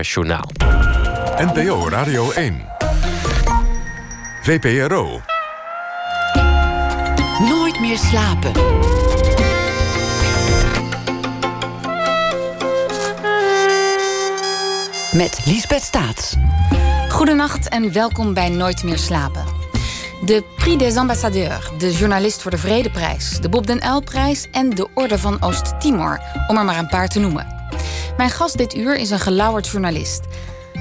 Journaal. NPO Radio 1. VPRO. Nooit meer slapen. Met Liesbeth Staats. Goedenacht en welkom bij Nooit meer slapen. De Prix des Ambassadeurs, de journalist voor de Vredeprijs, de Bob den Uylprijs en de Orde van Oost-Timor, om er maar een paar te noemen. Mijn gast dit uur is een gelauwerd journalist.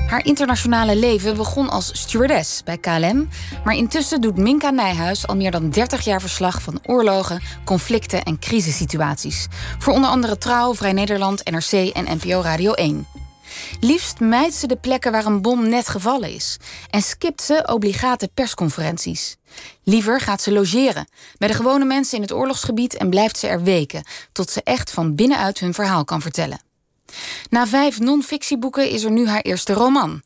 Haar internationale leven begon als stewardess bij KLM, maar intussen doet Minka Nijhuis al meer dan 30 jaar verslag van oorlogen, conflicten en crisissituaties. Voor onder andere Trouw, Vrij Nederland, NRC en NPO Radio 1. Liefst mijt ze de plekken waar een bom net gevallen is en skipt ze obligate persconferenties. Liever gaat ze logeren bij de gewone mensen in het oorlogsgebied en blijft ze er weken tot ze echt van binnenuit hun verhaal kan vertellen. Na vijf non-fictieboeken is er nu haar eerste roman.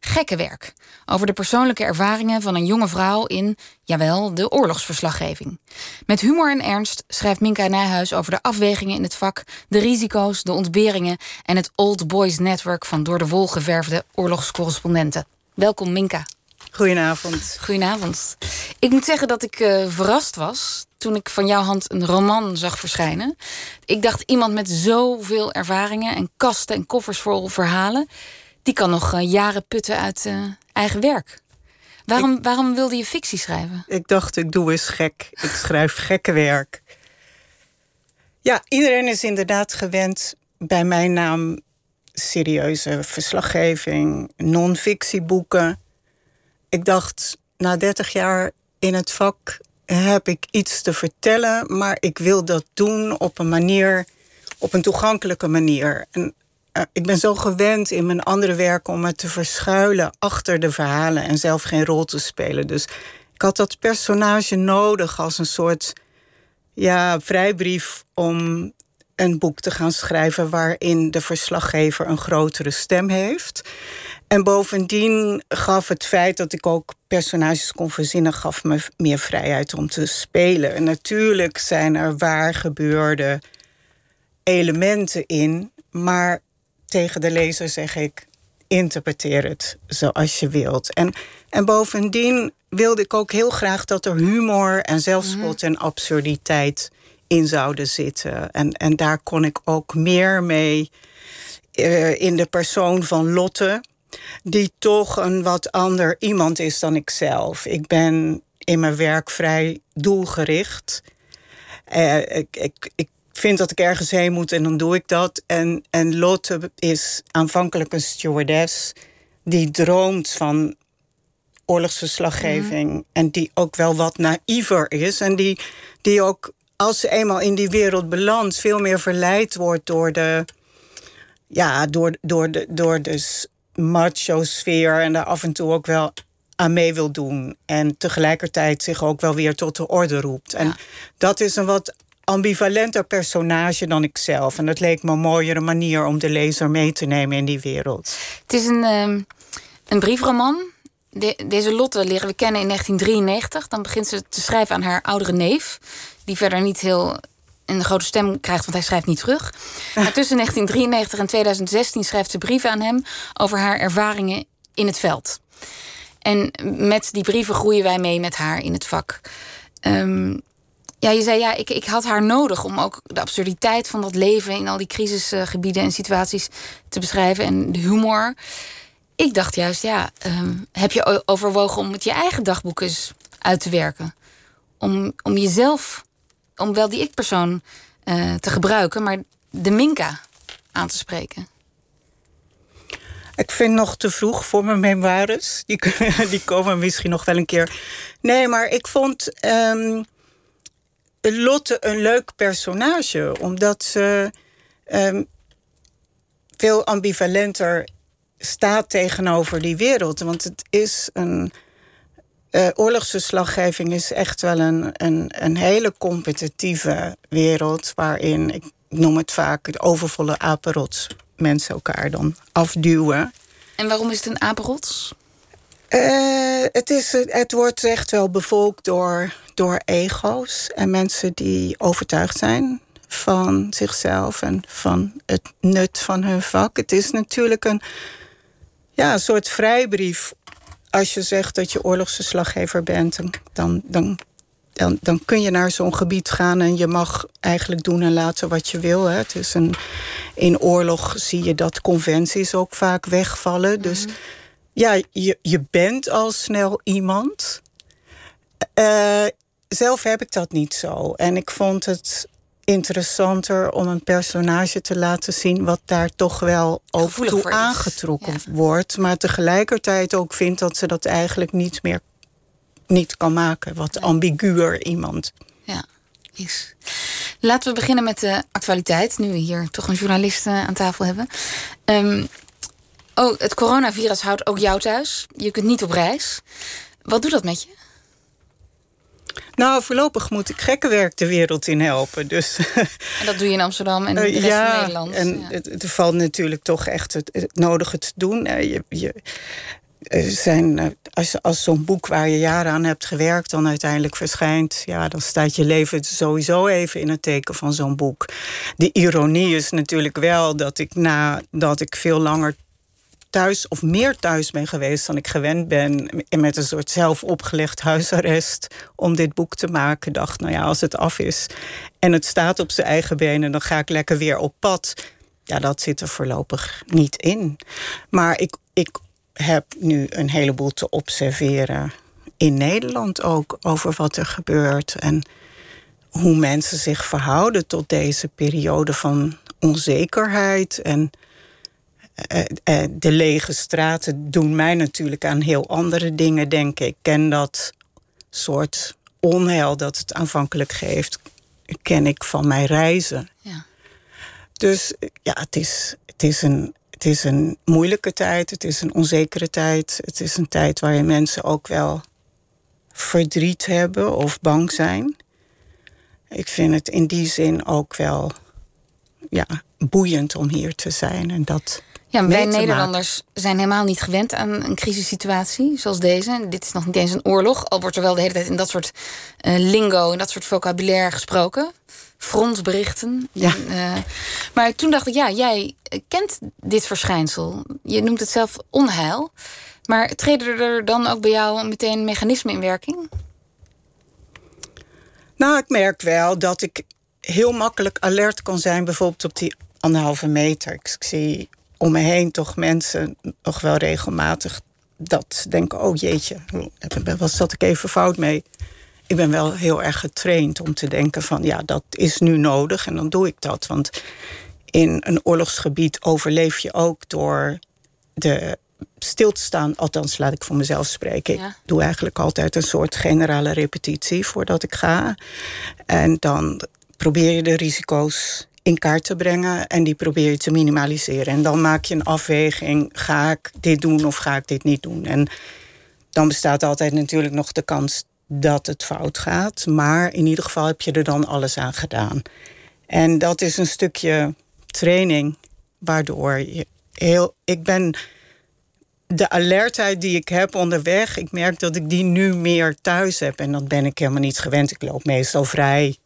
Gekkenwerk. Over de persoonlijke ervaringen van een jonge vrouw in, jawel, de oorlogsverslaggeving. Met humor en ernst schrijft Minka Nijhuis over de afwegingen in het vak, de risico's, de ontberingen en het Old Boys Network van door de wol geverfde oorlogscorrespondenten. Welkom, Minka. Goedenavond. Goedenavond. Ik moet zeggen dat ik uh, verrast was toen ik van jouw hand een roman zag verschijnen. Ik dacht, iemand met zoveel ervaringen en kasten en koffers vol verhalen, die kan nog uh, jaren putten uit uh, eigen werk. Waarom, ik, waarom wilde je fictie schrijven? Ik dacht, ik doe eens gek. Ik schrijf gekke werk. Ja, iedereen is inderdaad gewend bij mijn naam serieuze verslaggeving, non-fictieboeken. Ik dacht, na 30 jaar in het vak heb ik iets te vertellen, maar ik wil dat doen op een manier, op een toegankelijke manier. En uh, ik ben zo gewend in mijn andere werk om me te verschuilen achter de verhalen en zelf geen rol te spelen. Dus ik had dat personage nodig als een soort ja, vrijbrief om een boek te gaan schrijven waarin de verslaggever een grotere stem heeft. En bovendien gaf het feit dat ik ook personages kon verzinnen, gaf me meer vrijheid om te spelen. En natuurlijk zijn er waar gebeurde elementen in, maar tegen de lezer zeg ik: interpreteer het zoals je wilt. En, en bovendien wilde ik ook heel graag dat er humor en zelfspot en absurditeit in zouden zitten. En, en daar kon ik ook meer mee uh, in de persoon van Lotte die toch een wat ander iemand is dan ikzelf. Ik ben in mijn werk vrij doelgericht. Uh, ik, ik, ik vind dat ik ergens heen moet en dan doe ik dat. En, en Lotte is aanvankelijk een stewardess die droomt van oorlogsverslaggeving. Mhm. En die ook wel wat naïver is. En die, die ook, als ze eenmaal in die wereld belandt, veel meer verleid wordt door de. Ja, door, door, de, door de macho-sfeer en daar af en toe ook wel aan mee wil doen. En tegelijkertijd zich ook wel weer tot de orde roept. En dat is een wat ambivalenter personage dan ik zelf. En dat leek me een mooiere manier om de lezer mee te nemen in die wereld. Het is een, um, een briefroman. De, deze Lotte leren we kennen in 1993. Dan begint ze te schrijven aan haar oudere neef. Die verder niet heel een grote stem krijgt, want hij schrijft niet terug. Maar tussen 1993 en 2016 schrijft ze brieven aan hem over haar ervaringen in het veld. En met die brieven groeien wij mee met haar in het vak. Um, ja, je zei ja, ik, ik had haar nodig om ook de absurditeit van dat leven in al die crisisgebieden en situaties te beschrijven en de humor. Ik dacht juist, ja, um, heb je overwogen om het je eigen dagboek eens uit te werken? Om, om jezelf om wel die ik-persoon uh, te gebruiken, maar de Minka aan te spreken? Ik vind nog te vroeg voor mijn memoires. Die, die komen misschien nog wel een keer. Nee, maar ik vond um, Lotte een leuk personage, omdat ze um, veel ambivalenter staat tegenover die wereld. Want het is een uh, oorlogsverslaggeving is echt wel een, een, een hele competitieve wereld. Waarin, ik noem het vaak, de overvolle apenrots mensen elkaar dan afduwen. En waarom is het een apenrots? Uh, het, is, het wordt echt wel bevolkt door, door ego's en mensen die overtuigd zijn van zichzelf en van het nut van hun vak. Het is natuurlijk een ja, een soort vrijbrief. Als je zegt dat je oorlogsverslaggever bent, dan, dan, dan, dan kun je naar zo'n gebied gaan en je mag eigenlijk doen en laten wat je wil. Hè. Het is een, in oorlog zie je dat conventies ook vaak wegvallen. Dus mhm. ja, je, je bent al snel iemand. Uh, zelf heb ik dat niet zo. En ik vond het interessanter om een personage te laten zien wat daar toch wel ook toe aangetrokken wordt. Maar tegelijkertijd ook vindt dat ze dat eigenlijk niet meer niet kan maken. Wat ambiguur iemand. Ja, is. Laten we beginnen met de actualiteit. Nu we hier toch een journalist eh, aan tafel hebben. Um, oh, het coronavirus houdt ook jou thuis. Je kunt niet op reis. Wat doet dat met je? Nou, voorlopig moet ik gekkenwerk de wereld in helpen. Dus, en dat doe je in Amsterdam en de rest van Nederland. En ja. het, er valt natuurlijk toch echt het, het nodige te doen. Je, je, zijn, eh, als, als zo'n boek waar je jaren aan hebt gewerkt dan uiteindelijk verschijnt, ja, dan staat je leven sowieso even in het teken van zo'n boek. De ironie is natuurlijk wel dat ik nadat ik veel langer thuis of meer thuis ben geweest dan ik gewend ben. En met een soort zelf opgelegd huisarrest om dit boek te maken. Dacht, nou ja, als het af is en het staat op zijn eigen benen, dan ga ik lekker weer op pad. Ja, dat zit er voorlopig niet in. Maar ik, ik heb nu een heleboel te observeren in Nederland ook over wat er gebeurt. En hoe mensen zich verhouden tot deze periode van onzekerheid en eh, eh, de lege straten doen mij natuurlijk aan heel andere dingen denken. Ik ken dat soort onheil dat het aanvankelijk geeft, ken ik van mijn reizen. Ja. Dus ja, het is, het, is een, het is een moeilijke tijd, het is een onzekere tijd. Het is een tijd waarin mensen ook wel verdriet hebben of bang zijn. Ik vind het in die zin ook wel ja, boeiend om hier te zijn. En dat ja, wij Nederlanders zijn helemaal niet gewend aan een crisissituatie zoals deze. Dit is nog niet eens een oorlog, al wordt er wel de hele tijd in dat soort uh, lingo en dat soort vocabulaire gesproken. Frontberichten. Ja. Uh, maar toen dacht ik, ja, jij kent dit verschijnsel. Je noemt het zelf onheil. Maar treden er dan ook bij jou meteen mechanismen in werking? Nou, ik merk wel dat ik heel makkelijk alert kan zijn, bijvoorbeeld op die anderhalve meter. Ik zie om me heen toch mensen nog wel regelmatig dat denken: oh jeetje, was zat ik even fout mee. Ik ben wel heel erg getraind om te denken van ja, dat is nu nodig en dan doe ik dat. Want in een oorlogsgebied overleef je ook door de stil te staan. Althans, laat ik voor mezelf spreken. Ik doe eigenlijk altijd een soort generale repetitie voordat ik ga. En dan probeer je de risico's in kaart te brengen en die probeer je te minimaliseren. En dan maak je een afweging: ga ik dit doen of ga ik dit niet doen? En dan bestaat altijd natuurlijk nog de kans dat het fout gaat, maar in ieder geval heb je er dan alles aan gedaan. En dat is een stukje training, waardoor je heel. Ik ben de alertheid die ik heb onderweg, ik merk dat ik die nu meer thuis heb. En dat ben ik helemaal niet gewend. Ik loop meestal vrij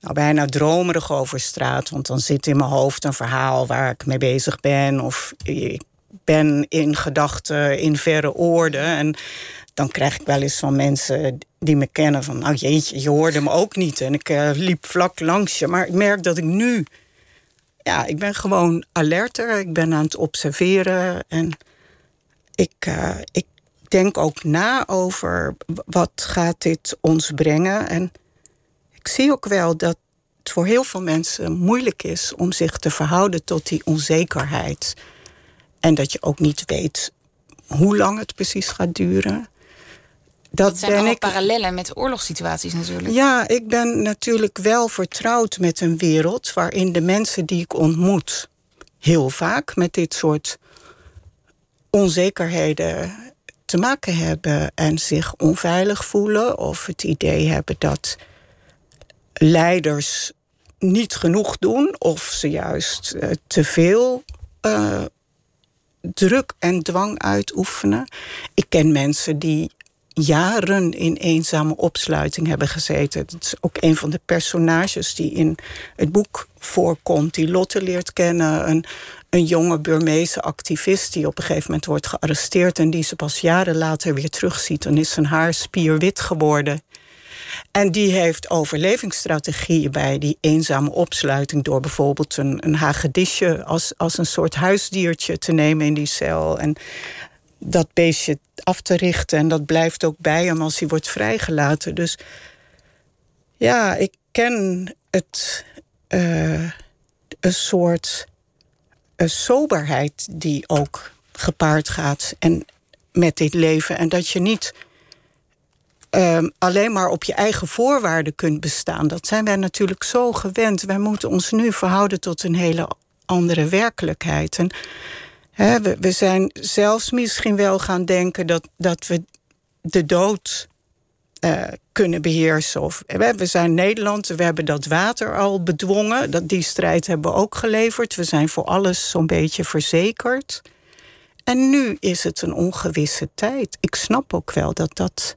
nou, bijna dromerig over straat. Want dan zit in mijn hoofd een verhaal waar ik mee bezig ben. Of ik ben in gedachten in verre oorden. En dan krijg ik wel eens van mensen die me kennen van... nou jeetje, je hoorde me ook niet. En ik uh, liep vlak langs je. Maar ik merk dat ik nu... Ja, ik ben gewoon alerter. Ik ben aan het observeren. En ik, uh, ik denk ook na over wat gaat dit ons brengen. En ik zie ook wel dat het voor heel veel mensen moeilijk is om zich te verhouden tot die onzekerheid. En dat je ook niet weet hoe lang het precies gaat duren. Dat, zijn ben ik... parallellen met oorlogssituaties natuurlijk. Ja, ik ben natuurlijk wel vertrouwd met een wereld waarin de mensen die ik ontmoet heel vaak met dit soort onzekerheden te maken hebben en zich onveilig voelen of het idee hebben dat leiders niet genoeg doen of ze juist uh, te veel uh, druk en dwang uitoefenen. Ik ken mensen die jaren in eenzame opsluiting hebben gezeten. Dat is ook een van de personages die in het boek voorkomt. Die Lotte leert kennen. Een, een jonge Burmeese activist die op een gegeven moment wordt gearresteerd... en die ze pas jaren later weer terugziet. Dan is zijn haar spierwit geworden. En die heeft overlevingsstrategieën bij die eenzame opsluiting... door bijvoorbeeld een, een hagedisje als, als een soort huisdiertje te nemen in die cel... En dat beestje af te richten. En dat blijft ook bij hem als hij wordt vrijgelaten. Dus ja, ik ken het... Uh, een soort uh, soberheid die ook gepaard gaat en met dit leven. En dat je niet uh, alleen maar op je eigen voorwaarden kunt bestaan. Dat zijn wij natuurlijk zo gewend. Wij moeten ons nu verhouden tot een hele andere werkelijkheid. We, we, zijn zelfs misschien wel gaan denken dat, dat we de dood uh, kunnen beheersen. Of, we zijn Nederland, we hebben dat water al bedwongen. Dat, die strijd hebben we ook geleverd. We zijn voor alles zo'n beetje verzekerd. En nu is het een ongewisse tijd. Ik snap ook wel dat dat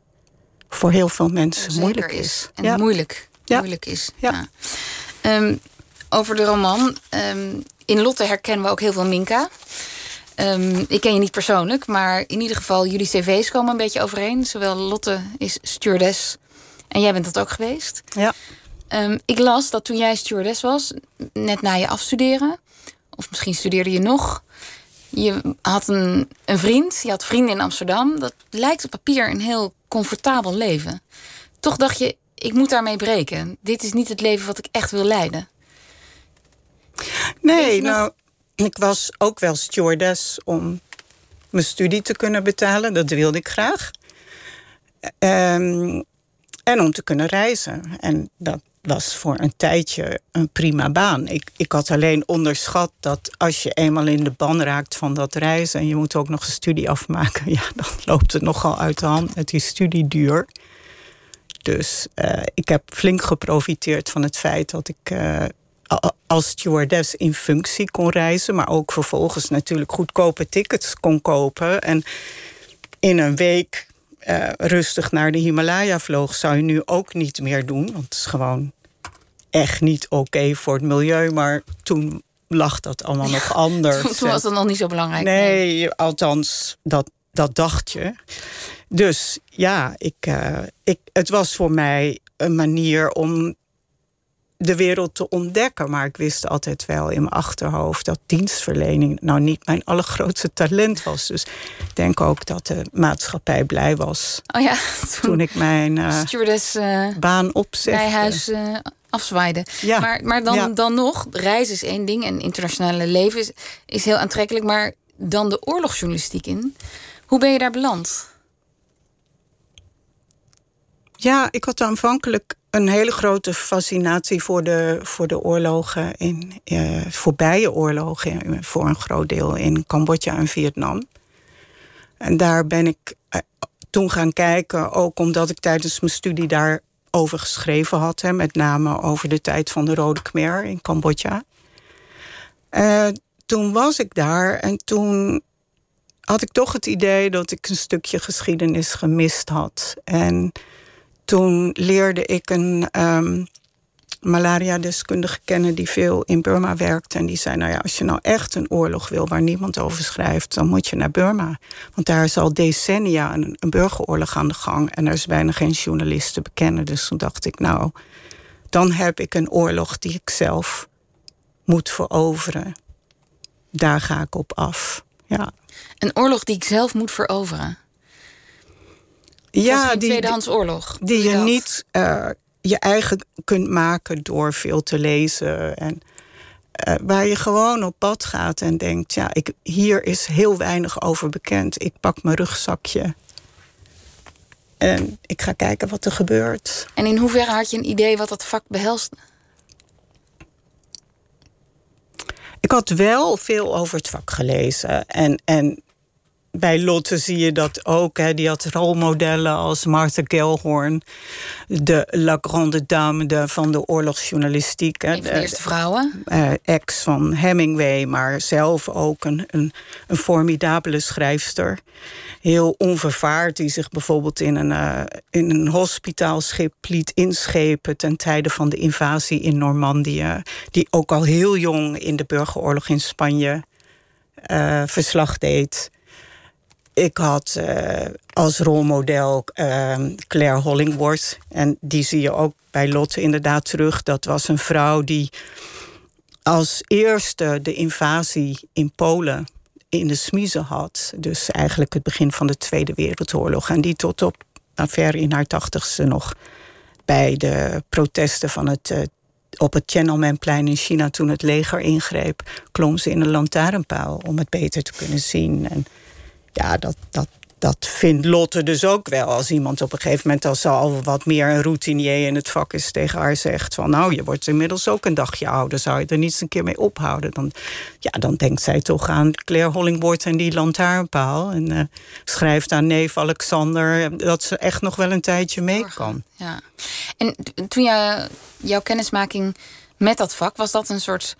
voor heel veel mensen moeilijk is. En moeilijk, moeilijk is. Ja. Um, over de roman. Um, in Lotte herkennen we ook heel veel Minka. Um, ik ken je niet persoonlijk, maar in ieder geval jullie cv's komen een beetje overeen. Zowel Lotte is stewardess en jij bent dat ook geweest. Ja. ik las dat toen jij stewardess was, net na je afstuderen, of misschien studeerde je nog, je had een, een vriend, je had vrienden in Amsterdam. Dat lijkt op papier een heel comfortabel leven. Toch dacht je, ik moet daarmee breken. Dit is niet het leven wat ik echt wil leiden. Nee, nou, ik was ook wel stewardess om mijn studie te kunnen betalen. Dat wilde ik graag. Um, en om te kunnen reizen. En dat was voor een tijdje een prima baan. Ik, ik had alleen onderschat dat als je eenmaal in de ban raakt van dat reizen... en je moet ook nog een studie afmaken... ja, dan loopt het nogal uit de hand. Het is studieduur. Dus uh, ik heb flink geprofiteerd van het feit dat ik... Uh, als stewardess in functie kon reizen... maar ook vervolgens natuurlijk goedkope tickets kon kopen. En in een week uh, rustig naar de Himalaya vloog, zou je nu ook niet meer doen. Want het is gewoon echt niet oké voor het milieu. Maar toen lag dat allemaal nog anders. Toen was dat nog niet zo belangrijk. Nee, althans, dat, dat dacht je. Dus ja, ik, uh, ik, het was voor mij een manier om de wereld te ontdekken. Maar ik wist altijd wel in mijn achterhoofd dat dienstverlening nou niet mijn allergrootste talent was. Dus ik denk ook dat de maatschappij blij was. Oh ja, toen, ik mijn uh, stewardess, uh, baan opzette. Bij huis uh, afzwaaide. Ja. Maar, maar dan, dan nog, reis is één ding en internationale leven is, is heel aantrekkelijk. Maar dan de oorlogsjournalistiek in. Hoe ben je daar beland? Ja, ik had aanvankelijk een hele grote fascinatie voor de, voor de oorlogen, in, eh, voorbije oorlogen, voor een groot deel in Cambodja en Vietnam. En daar ben ik eh, toen gaan kijken, ook omdat ik tijdens mijn studie daarover geschreven had, hè, met name over de tijd van de Rode Khmer in Cambodja. Uh, toen was ik daar en toen had ik toch het idee dat ik een stukje geschiedenis gemist had. En toen leerde ik een um, malaria-deskundige kennen die veel in Burma werkte. En die zei: Nou ja, als je nou echt een oorlog wil waar niemand over schrijft, dan moet je naar Burma. Want daar is al decennia een, een burgeroorlog aan de gang. En er is bijna geen journalist te bekennen. Dus toen dacht ik: Nou, dan heb ik een oorlog die ik zelf moet veroveren. Daar ga ik op af. Ja. Een oorlog die ik zelf moet veroveren? Ja, die tweedehands oorlog. Die je, niet uh, je eigen kunt maken door veel te lezen. En uh, waar je gewoon op pad gaat en denkt: ja, ik, hier is heel weinig over bekend. Ik pak mijn rugzakje. En ik ga kijken wat er gebeurt. En in hoeverre had je een idee wat dat vak behelst? Ik had wel veel over het vak gelezen. En, en bij Lotte zie je dat ook. Hè. Die had rolmodellen als Martha Gellhorn, de La Grande Dame de, van de oorlogsjournalistiek. Hè. De eerste vrouwen. Uh, ex van Hemingway, maar zelf ook een, een, een formidabele schrijfster. Heel onvervaard, die zich bijvoorbeeld in een, uh, in een hospitaalschip liet inschepen ten tijde van de invasie in Normandië. Die ook al heel jong in de burgeroorlog in Spanje uh, verslag deed. Ik had uh, als rolmodel uh, Claire Hollingworth. En die zie je ook bij Lotte inderdaad terug. Dat was een vrouw die als eerste de invasie in Polen in de smiezen had. Dus eigenlijk het begin van de Tweede Wereldoorlog. En die tot op nou, ver in haar tachtigste nog bij de protesten van het uh, op het Tiananmenplein in China toen het leger ingreep, klom ze in een lantaarnpaal om het beter te kunnen zien. En ja, dat, dat, dat vindt Lotte dus ook wel. Als iemand op een gegeven moment als ze al wat meer een routinier in het vak is tegen haar zegt van nou, je wordt inmiddels ook een dagje ouder, zou je er niet eens een keer mee ophouden? Dan, ja, dan denkt zij toch aan Claire Hollingworth en die lantaarnpaal. En uh, schrijft aan neef Alexander dat ze echt nog wel een tijdje mee kan. Ja. En toen jouw kennismaking met dat vak, was dat een soort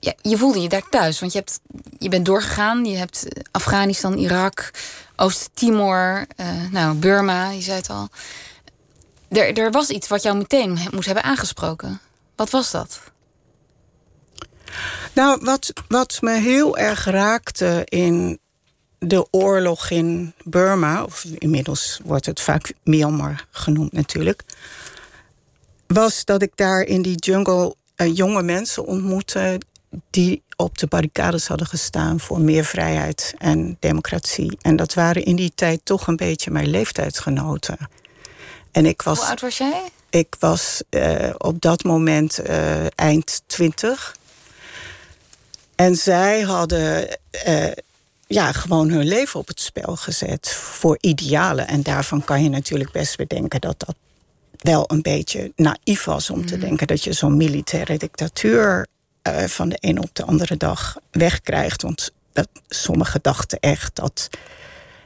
ja, je voelde je daar thuis. Want je, hebt, je bent doorgegaan. Je hebt Afghanistan, Irak, Oost-Timor, uh, nou, Burma, je zei het al. Er, er was iets wat jou meteen moest hebben aangesproken. Wat was dat? Nou, wat, wat me heel erg raakte in de oorlog in Burma, of inmiddels wordt het vaak Myanmar genoemd natuurlijk, was dat ik daar in die jungle uh, jonge mensen ontmoette die op de barricades hadden gestaan voor meer vrijheid en democratie. En dat waren in die tijd toch een beetje mijn leeftijdsgenoten. En ik was, Hoe oud was jij? Ik was uh, op dat moment uh, eind twintig. En zij hadden uh, ja, gewoon hun leven op het spel gezet voor idealen. En daarvan kan je natuurlijk best bedenken dat dat wel een beetje naïef was om te Mhm. denken dat je zo'n militaire dictatuur uh, van de een op de andere dag wegkrijgt. Want dat, sommigen dachten echt dat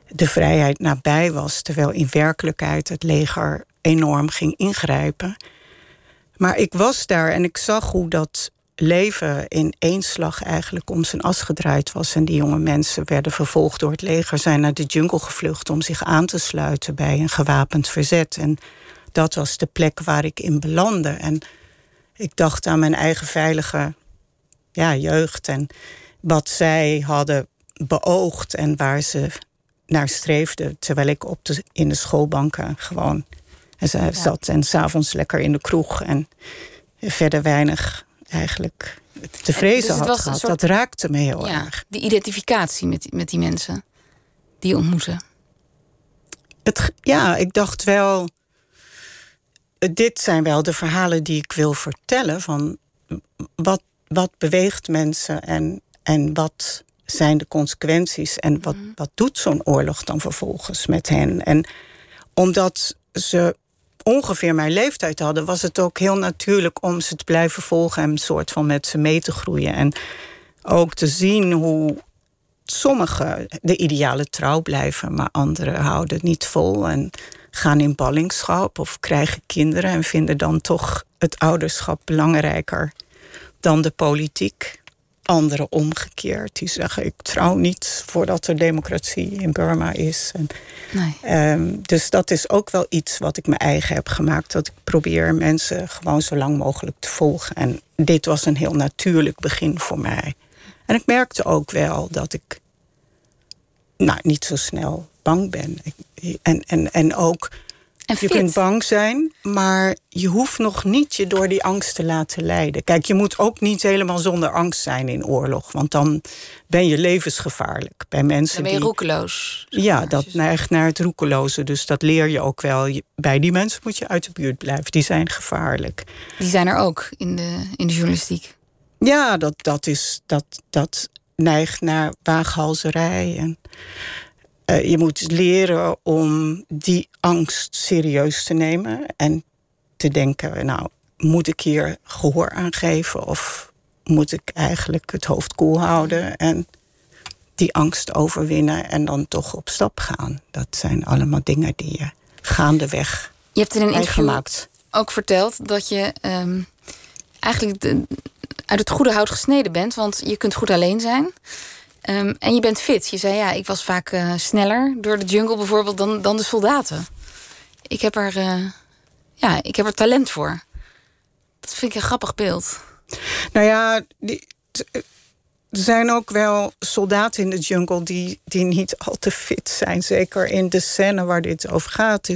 de vrijheid nabij was, terwijl in werkelijkheid het leger enorm ging ingrijpen. Maar ik was daar en ik zag hoe dat leven in één slag eigenlijk om zijn as gedraaid was. En die jonge mensen werden vervolgd door het leger, zijn naar de jungle gevlucht om zich aan te sluiten bij een gewapend verzet. En dat was de plek waar ik in belandde. En ik dacht aan mijn eigen veilige ja, jeugd en wat zij hadden beoogd en waar ze naar streefden. Terwijl ik op de, in de schoolbanken gewoon en ze ja. zat en s'avonds lekker in de kroeg en verder weinig eigenlijk te vrezen dus had gehad. Soort, dat raakte me heel ja, erg. Die identificatie met, met die mensen die je ontmoette. Het, ja, ik dacht wel. Dit zijn wel de verhalen die ik wil vertellen. Van wat, wat beweegt mensen en, en wat zijn de consequenties en wat, wat doet zo'n oorlog dan vervolgens met hen? En omdat ze ongeveer mijn leeftijd hadden, was het ook heel natuurlijk om ze te blijven volgen en een soort van met ze mee te groeien. En ook te zien hoe sommigen de ideale trouw blijven, maar anderen houden het niet vol en gaan in ballingschap of krijgen kinderen en vinden dan toch het ouderschap belangrijker dan de politiek. Anderen omgekeerd, die zeggen ik trouw niet voordat er democratie in Burma is. En, nee. um, dus dat is ook wel iets wat ik mijn eigen heb gemaakt. Dat ik probeer mensen gewoon zo lang mogelijk te volgen. En dit was een heel natuurlijk begin voor mij. En ik merkte ook wel dat ik nou, niet zo snel bang ben. En, en, en ook, en je kunt bang zijn, maar je hoeft nog niet je door die angst te laten leiden. Kijk, je moet ook niet helemaal zonder angst zijn in oorlog. Want dan ben je levensgevaarlijk bij mensen. Dan ben je die, roekeloos. Ja, dat neigt naar het roekeloze. Dus dat leer je ook wel. Bij die mensen moet je uit de buurt blijven. Die zijn gevaarlijk. Die zijn er ook in de, in de journalistiek. Ja, dat, dat, is, dat, dat neigt naar waaghalzerij. En, uh, je moet leren om die angst serieus te nemen. En te denken, nou, moet ik hier gehoor aan geven? Of moet ik eigenlijk het hoofd koel houden? En die angst overwinnen en dan toch op stap gaan. Dat zijn allemaal dingen die je gaandeweg Je hebt in een interview gemaakt. ook verteld dat je ehm, eigenlijk de- uit het goede hout gesneden bent. Want je kunt goed alleen zijn. Ehm, en je bent fit. Je zei ja, ik was vaak eh, sneller door de jungle bijvoorbeeld dan, dan de soldaten. Ik heb, er, eh, ja, ik heb er talent voor. Dat vind ik een grappig beeld. Nou ja, die, t- er zijn ook wel soldaten in de jungle die, die niet al te fit zijn. Zeker in de scène waar dit over gaat.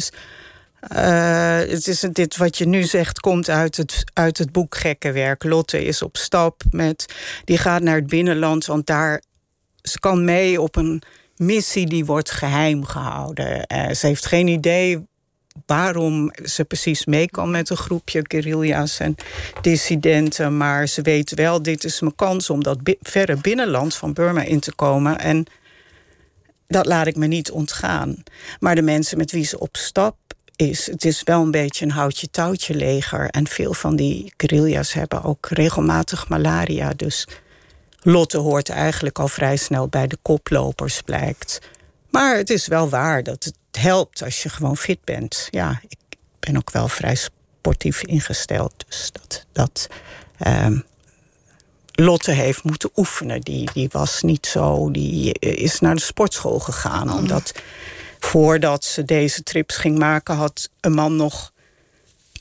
Eh, het is dit wat je nu zegt, komt uit het, uit het boek Gekke Werk. Lotte is op stap met. Die gaat naar het binnenland, want daar. Ze kan mee op een missie die wordt geheim gehouden. Eh, ze heeft geen idee waarom ze precies mee kan met een groepje guerrilla's en dissidenten. Maar ze weet wel, dit is mijn kans om dat verre binnenland van Burma in te komen. En dat laat ik me niet ontgaan. Maar de mensen met wie ze op stap is, het is wel een beetje een houtje-touwtje leger. En veel van die guerrilla's hebben ook regelmatig malaria. Dus Lotte hoort eigenlijk al vrij snel bij de koplopers, blijkt. Maar het is wel waar dat het helpt als je gewoon fit bent. Ja, ik ben ook wel vrij sportief ingesteld. Dus dat, dat ehm, Lotte heeft moeten oefenen. Die, die was niet zo. Die is naar de sportschool gegaan. Omdat voordat ze deze trips ging maken, had een man nog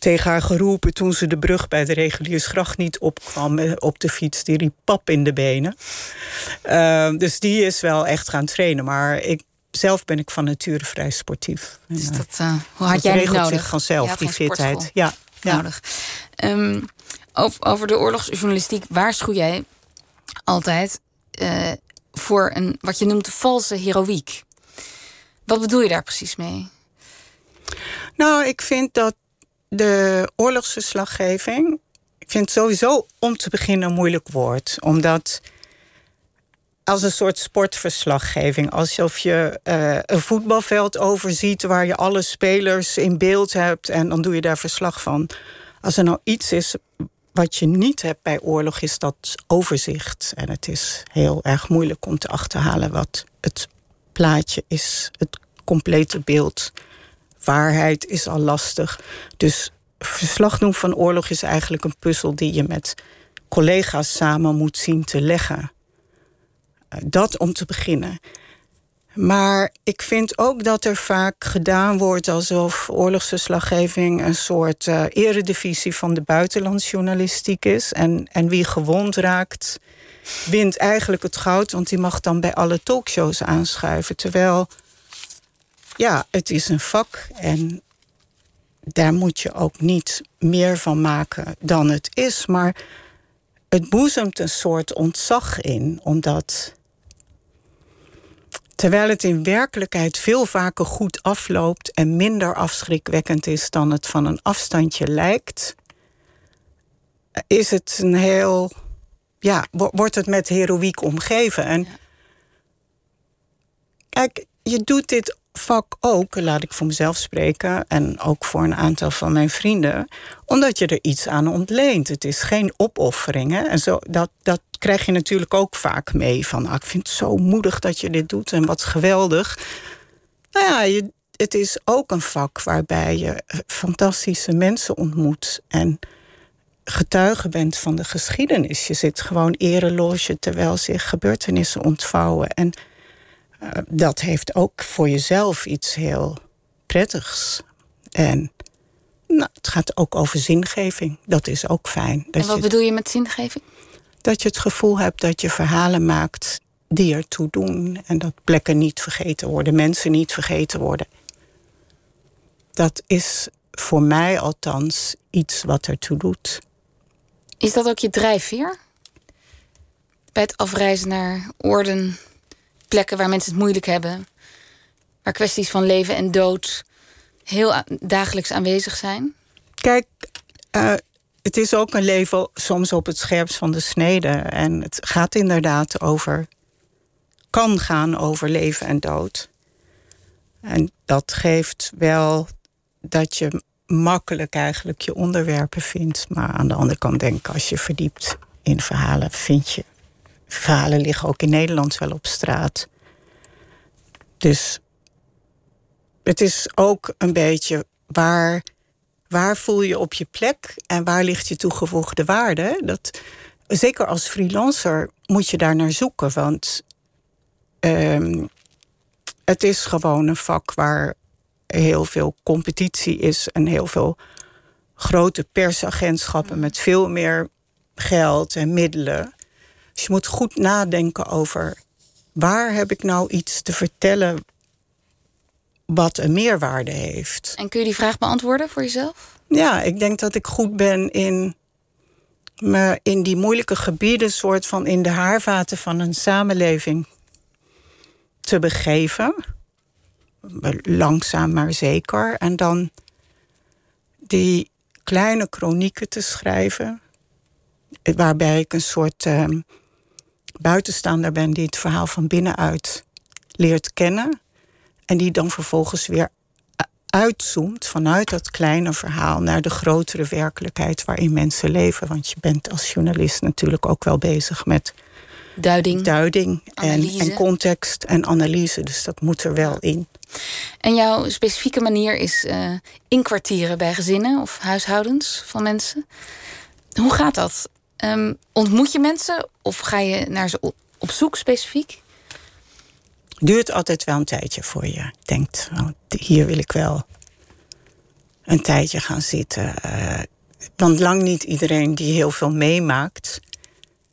tegen haar geroepen toen ze de brug bij de reguliersgracht niet opkwam eh, op de fiets. Die riep pap in de benen. Ehm, dus die is wel echt gaan trainen. Maar ik, zelf ben ik van nature vrij sportief. Dus eh, dat eh, hoe had dat jij regelt nodig? zich vanzelf, die fitheid. Ja, ja. nodig. Ehm, over, over de oorlogsjournalistiek waarschuw jij altijd voor een wat je noemt de valse heroïek. Wat bedoel je daar precies mee? Nou, ik vind dat de oorlogsverslaggeving. Ik vind sowieso om te beginnen een moeilijk woord. Omdat als een soort sportverslaggeving. Alsof je eh, een voetbalveld overziet waar je alle spelers in beeld hebt en dan doe je daar verslag van. Als er nou iets is wat je niet hebt bij oorlog, is dat overzicht. En het is heel erg moeilijk om te achterhalen wat het plaatje is, het complete beeld. Waarheid is al lastig. Dus verslag doen van oorlog is eigenlijk een puzzel die je met collega's samen moet zien te leggen. Eh, Dat om te beginnen. Maar ik vind ook dat er vaak gedaan wordt alsof oorlogsverslaggeving een soort eh eredivisie van de buitenlandsjournalistiek is. En, en wie gewond raakt, wint eigenlijk het goud, want die mag dan bij alle talkshows aanschuiven. Terwijl, ja, het is een vak en daar moet je ook niet meer van maken dan het is. Maar het boezemt een soort ontzag in, omdat terwijl het in werkelijkheid veel vaker goed afloopt en minder afschrikwekkend is dan het van een afstandje lijkt, is het een heel. Ja, wo- wordt het met heroïek omgeven. En kijk, je doet dit vak ook, laat ik voor mezelf spreken, en ook voor een aantal van mijn vrienden, omdat je er iets aan ontleent. Het is geen opoffering. Hè? En zo, dat, dat krijg je natuurlijk ook vaak mee. Van, ah, ik vind het zo moedig dat je dit doet en wat geweldig. Nou ja, het is ook een vak waarbij je eh, fantastische mensen ontmoet en getuige bent van de geschiedenis. Je zit gewoon ereloge terwijl zich gebeurtenissen ontvouwen. En dat heeft ook voor jezelf iets heel prettigs. En nou, het gaat ook over zingeving. Dat is ook fijn. Dat en wat je, bedoel je met zingeving? Dat je het gevoel hebt dat je verhalen maakt die ertoe doen. En dat plekken niet vergeten worden, mensen niet vergeten worden. Dat is voor mij althans iets wat ertoe doet. Is dat ook je drijfveer? Bij het afreizen naar oorden, plekken waar mensen het moeilijk hebben, waar kwesties van leven en dood heel dagelijks aanwezig zijn? Kijk, uh, het is ook een leven soms op het scherpst van de snede. En het gaat inderdaad over, kan gaan over leven en dood. En dat geeft wel dat je makkelijk eigenlijk je onderwerpen vindt. Maar aan de andere kant denk ik, als je verdiept in verhalen, vind je verhalen liggen ook in Nederland wel op straat. Dus het is ook een beetje waar, waar voel je op je plek en waar ligt je toegevoegde waarde. Dat, zeker als freelancer moet je daar naar zoeken, want ehm, het is gewoon een vak waar heel veel competitie is en heel veel grote persagentschappen met veel meer geld en middelen. Dus je moet goed nadenken over waar heb ik nou iets te vertellen wat een meerwaarde heeft. En kun je die vraag beantwoorden voor jezelf? Ja, ik denk dat ik goed ben in me in die moeilijke gebieden, soort van in de haarvaten van een samenleving te begeven. Langzaam maar zeker. En dan die kleine chronieken te schrijven. Waarbij ik een soort uh, buitenstaander ben die het verhaal van binnenuit leert kennen. En die dan vervolgens weer uitzoomt vanuit dat kleine verhaal naar de grotere werkelijkheid waarin mensen leven. Want je bent als journalist natuurlijk ook wel bezig met duiding, duiding en, en, context en analyse. Dus dat moet er wel in. En jouw specifieke manier is uh, inkwartieren bij gezinnen of huishoudens van mensen. Hoe gaat dat? Um, ontmoet je mensen of ga je naar ze op zoek specifiek? duurt altijd wel een tijdje voor je denkt, hier wil ik wel een tijdje gaan zitten. Uh, want lang niet iedereen die heel veel meemaakt,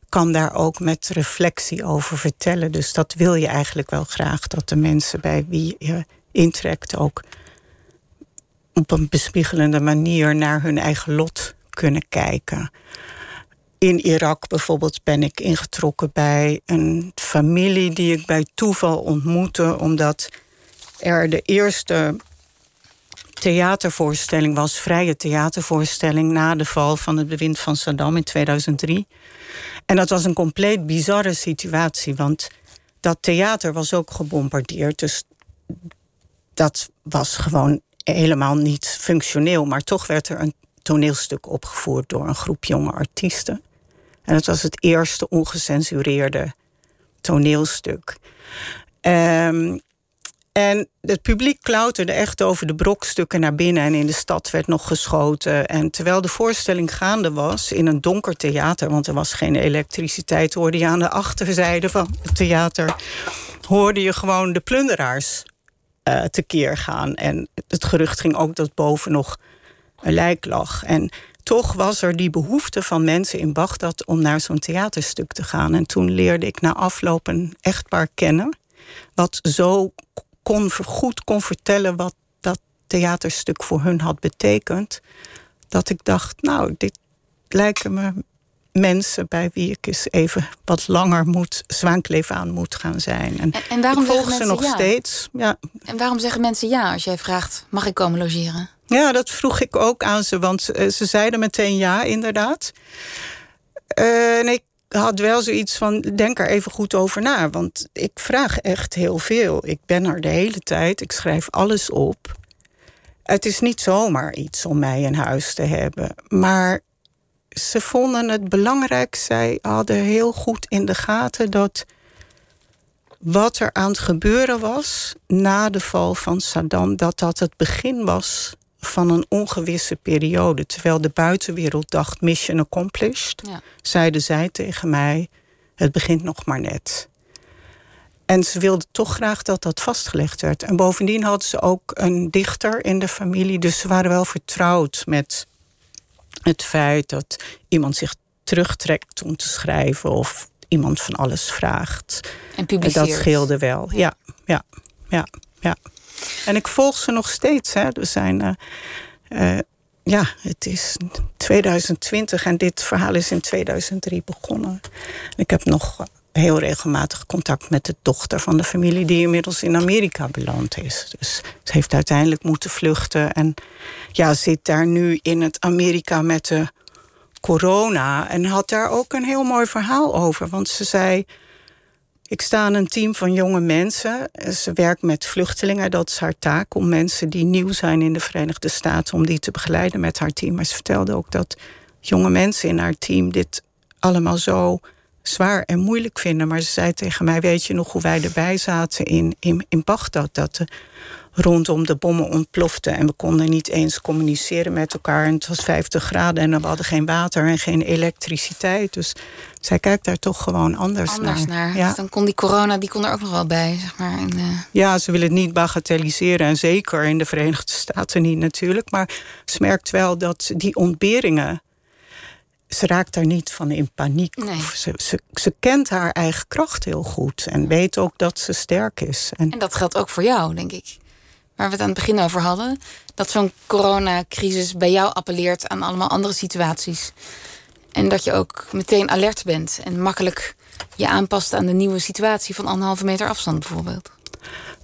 kan daar ook met reflectie over vertellen. Dus dat wil je eigenlijk wel graag, dat de mensen bij wie je intrekt ook op een bespiegelende manier naar hun eigen lot kunnen kijken in Irak bijvoorbeeld ben ik ingetrokken bij een familie die ik bij toeval ontmoette, omdat er de eerste theatervoorstelling was, vrije theatervoorstelling na de val van het bewind van Saddam in 2003. En dat was een compleet bizarre situatie, want dat theater was ook gebombardeerd. Dus dat was gewoon helemaal niet functioneel. Maar toch werd er een toneelstuk opgevoerd door een groep jonge artiesten. En het was het eerste ongecensureerde toneelstuk. Um, en het publiek klauterde echt over de brokstukken naar binnen en in de stad werd nog geschoten. En terwijl de voorstelling gaande was in een donker theater, want er was geen elektriciteit, hoorde je aan de achterzijde van het theater, hoorde je gewoon de plunderaars uh, tekeer gaan. En het gerucht ging ook dat boven nog een lijk lag. En toch was er die behoefte van mensen in Bagdad om naar zo'n theaterstuk te gaan. En toen leerde ik na afloop een echtpaar kennen, wat zo kon, goed kon vertellen wat dat theaterstuk voor hun had betekend. Dat ik dacht, nou, dit lijken me mensen bij wie ik eens even wat langer moet, zwaankleef aan moet gaan zijn. En, en, waarom volgen ze nog steeds. Ja. En waarom zeggen mensen ja als jij vraagt: mag ik komen logeren? Ja, dat vroeg ik ook aan ze, want eh, ze zeiden meteen ja, inderdaad. Uh, en ik had wel zoiets van, denk er even goed over na. Want ik vraag echt heel veel. Ik ben er de hele tijd, ik schrijf alles op. Het is niet zomaar iets om mij in huis te hebben. Maar ze vonden het belangrijk. Zij hadden heel goed in de gaten dat wat er aan het gebeuren was na de val van Saddam, dat dat het begin was van een ongewisse periode. Terwijl de buitenwereld dacht mission accomplished, ja. zeiden zij tegen mij: het begint nog maar net. En ze wilden toch graag dat dat vastgelegd werd. En bovendien hadden ze ook een dichter in de familie, dus ze waren wel vertrouwd met het feit dat iemand zich terugtrekt om te schrijven of iemand van alles vraagt. En publiceert. Dat scheelde wel. Ja, ja, ja, ja. En ik volg ze nog steeds. Hè. Zijn. Uh, ja, het is 2020 en dit verhaal is in 2003 begonnen. Ik heb nog heel regelmatig contact met de dochter van de familie die inmiddels in Amerika beland is. Dus ze heeft uiteindelijk moeten vluchten en ja, zit daar nu in het Amerika met de corona en had daar ook een heel mooi verhaal over. Want ze zei: Ik sta in een team van jonge mensen. Ze werkt met vluchtelingen. Dat is haar taak om mensen die nieuw zijn in de Verenigde Staten, om die te begeleiden met haar team. Maar ze vertelde ook dat jonge mensen in haar team dit allemaal zo zwaar en moeilijk vinden. Maar ze zei tegen mij: Weet je nog hoe wij erbij zaten in, in, in Bagdad? Dat de, rondom de bommen ontploften. En we konden niet eens communiceren met elkaar. En het was 50 graden en we hadden geen water en geen elektriciteit. Dus zij kijkt daar toch gewoon anders, anders naar. Ja. Dus dan kon die corona die kon er ook nog wel bij, zeg maar. En, uh... Ja, ze willen het niet bagatelliseren. En zeker in de Verenigde Staten niet natuurlijk. Maar ze merkt wel dat die ontberingen ze raakt daar niet van in paniek. Nee. Ze, ze, ze, kent haar eigen kracht heel goed en weet ook dat ze sterk is. En, en dat geldt ook voor jou, denk ik waar we het aan het begin over hadden. Dat zo'n coronacrisis bij jou appelleert aan allemaal andere situaties. En dat je ook meteen alert bent en makkelijk je aanpast aan de nieuwe situatie van anderhalve meter afstand bijvoorbeeld.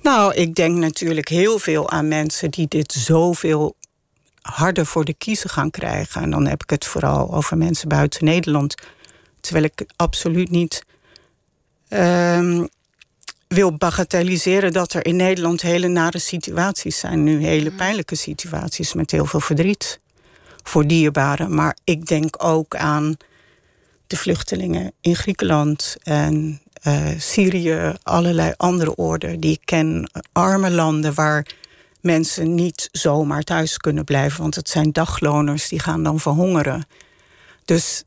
Nou, ik denk natuurlijk heel veel aan mensen die dit zoveel harder voor de kiezen gaan krijgen. En dan heb ik het vooral over mensen buiten Nederland. Terwijl ik absoluut niet ehm, wil bagatelliseren dat er in Nederland hele nare situaties zijn. Nu hele mm. pijnlijke situaties met heel veel verdriet voor dierbaren. Maar ik denk ook aan de vluchtelingen in Griekenland en uh, Syrië, allerlei andere orde die ik ken. Arme landen waar mensen niet zomaar thuis kunnen blijven, want het zijn dagloners die gaan dan verhongeren. Dus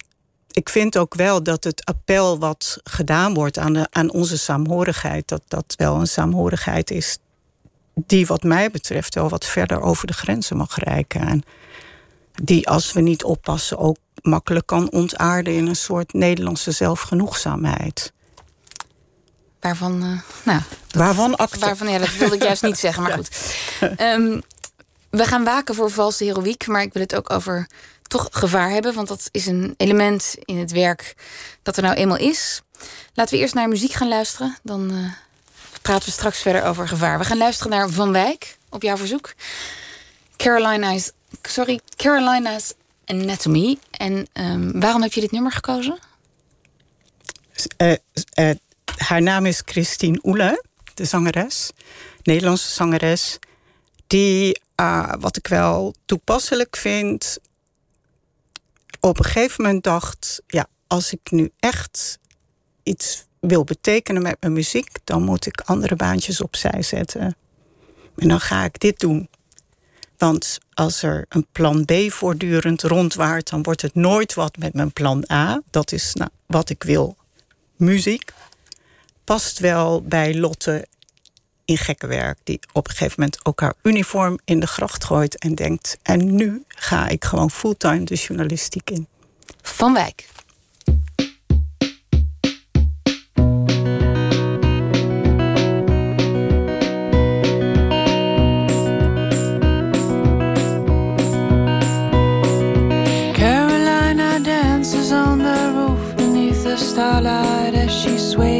ik vind ook wel dat het appel wat gedaan wordt aan, de, aan onze saamhorigheid, dat dat wel een saamhorigheid is die wat mij betreft wel wat verder over de grenzen mag reiken. En die als we niet oppassen ook makkelijk kan ontaarden in een soort Nederlandse zelfgenoegzaamheid. Waarvan, uh, nou, waarvan acte. Waarvan, ja, dat wilde ik juist niet zeggen, maar goed. Um, we gaan waken voor valse heroïek, maar ik wil het ook over toch gevaar hebben. Want dat is een element in het werk dat er nou eenmaal is. Laten we eerst naar muziek gaan luisteren. Dan uh, praten we straks verder over gevaar. We gaan luisteren naar Van Wijk op jouw verzoek. Carolina's, sorry, Carolina's Anatomy. En um, waarom heb je dit nummer gekozen? Uh, uh, haar naam is Christine Oele, de zangeres. Nederlandse zangeres. Die, wat ik wel toepasselijk vind, op een gegeven moment dacht, ja, als ik nu echt iets wil betekenen met mijn muziek, dan moet ik andere baantjes opzij zetten. En dan ga ik dit doen. Want als er een plan B voortdurend rondwaart, dan wordt het nooit wat met mijn plan A. Dat is nou, wat ik wil. Muziek past wel bij Lotte in gekke werk, die op een gegeven moment ook haar uniform in de gracht gooit en denkt: en nu ga ik gewoon fulltime de journalistiek in. Van Wijk. Carolina dances on the roof beneath the starlight as she sways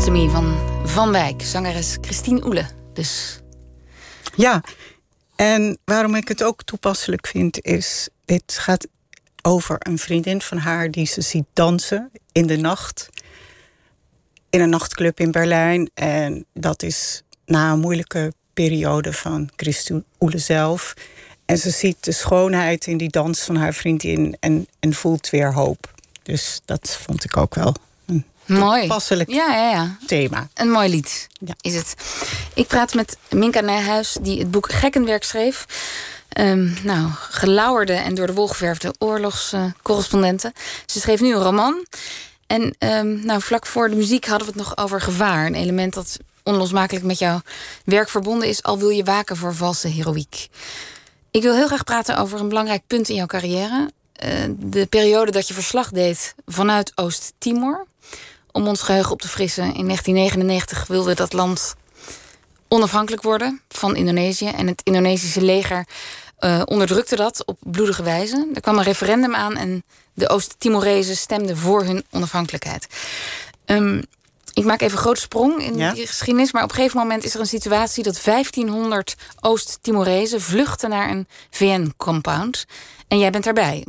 Van Van Wijk, zangeres Christine Oele. Dus Ja, en waarom ik het ook toepasselijk vind, is: dit gaat over een vriendin van haar die ze ziet dansen in de nacht. In een nachtclub in Berlijn. En dat is na een moeilijke periode van Christine Oele zelf. En ze ziet de schoonheid in die dans van haar vriendin en, en voelt weer hoop. Dus dat vond ik ook wel mooi. Ja, ja, ja. thema. Een mooi lied Ja. is het. Ik praat met Minka Nijhuis, die het boek Gekkenwerk schreef. Ehm, nou, gelauwerde en door de wol geverfde oorlogscorrespondenten. Ze schreef nu een roman. En ehm, nou, vlak voor de muziek hadden we het nog over gevaar. Een element dat onlosmakelijk met jouw werk verbonden is... al wil je waken voor valse heroïek. Ik wil heel graag praten over een belangrijk punt in jouw carrière. Eh, de periode dat je verslag deed vanuit Oost-Timor. Om ons geheugen op te frissen, in 1999 wilde dat land onafhankelijk worden van Indonesië. En het Indonesische leger eh, onderdrukte dat op bloedige wijze. Er kwam een referendum aan en de Oost-Timorezen stemden voor hun onafhankelijkheid. Ehm, ik maak even een grote sprong in Ja. die geschiedenis. Maar op een gegeven moment is er een situatie dat 1500 Oost-Timorezen vluchten naar een VN-compound. En jij bent daarbij.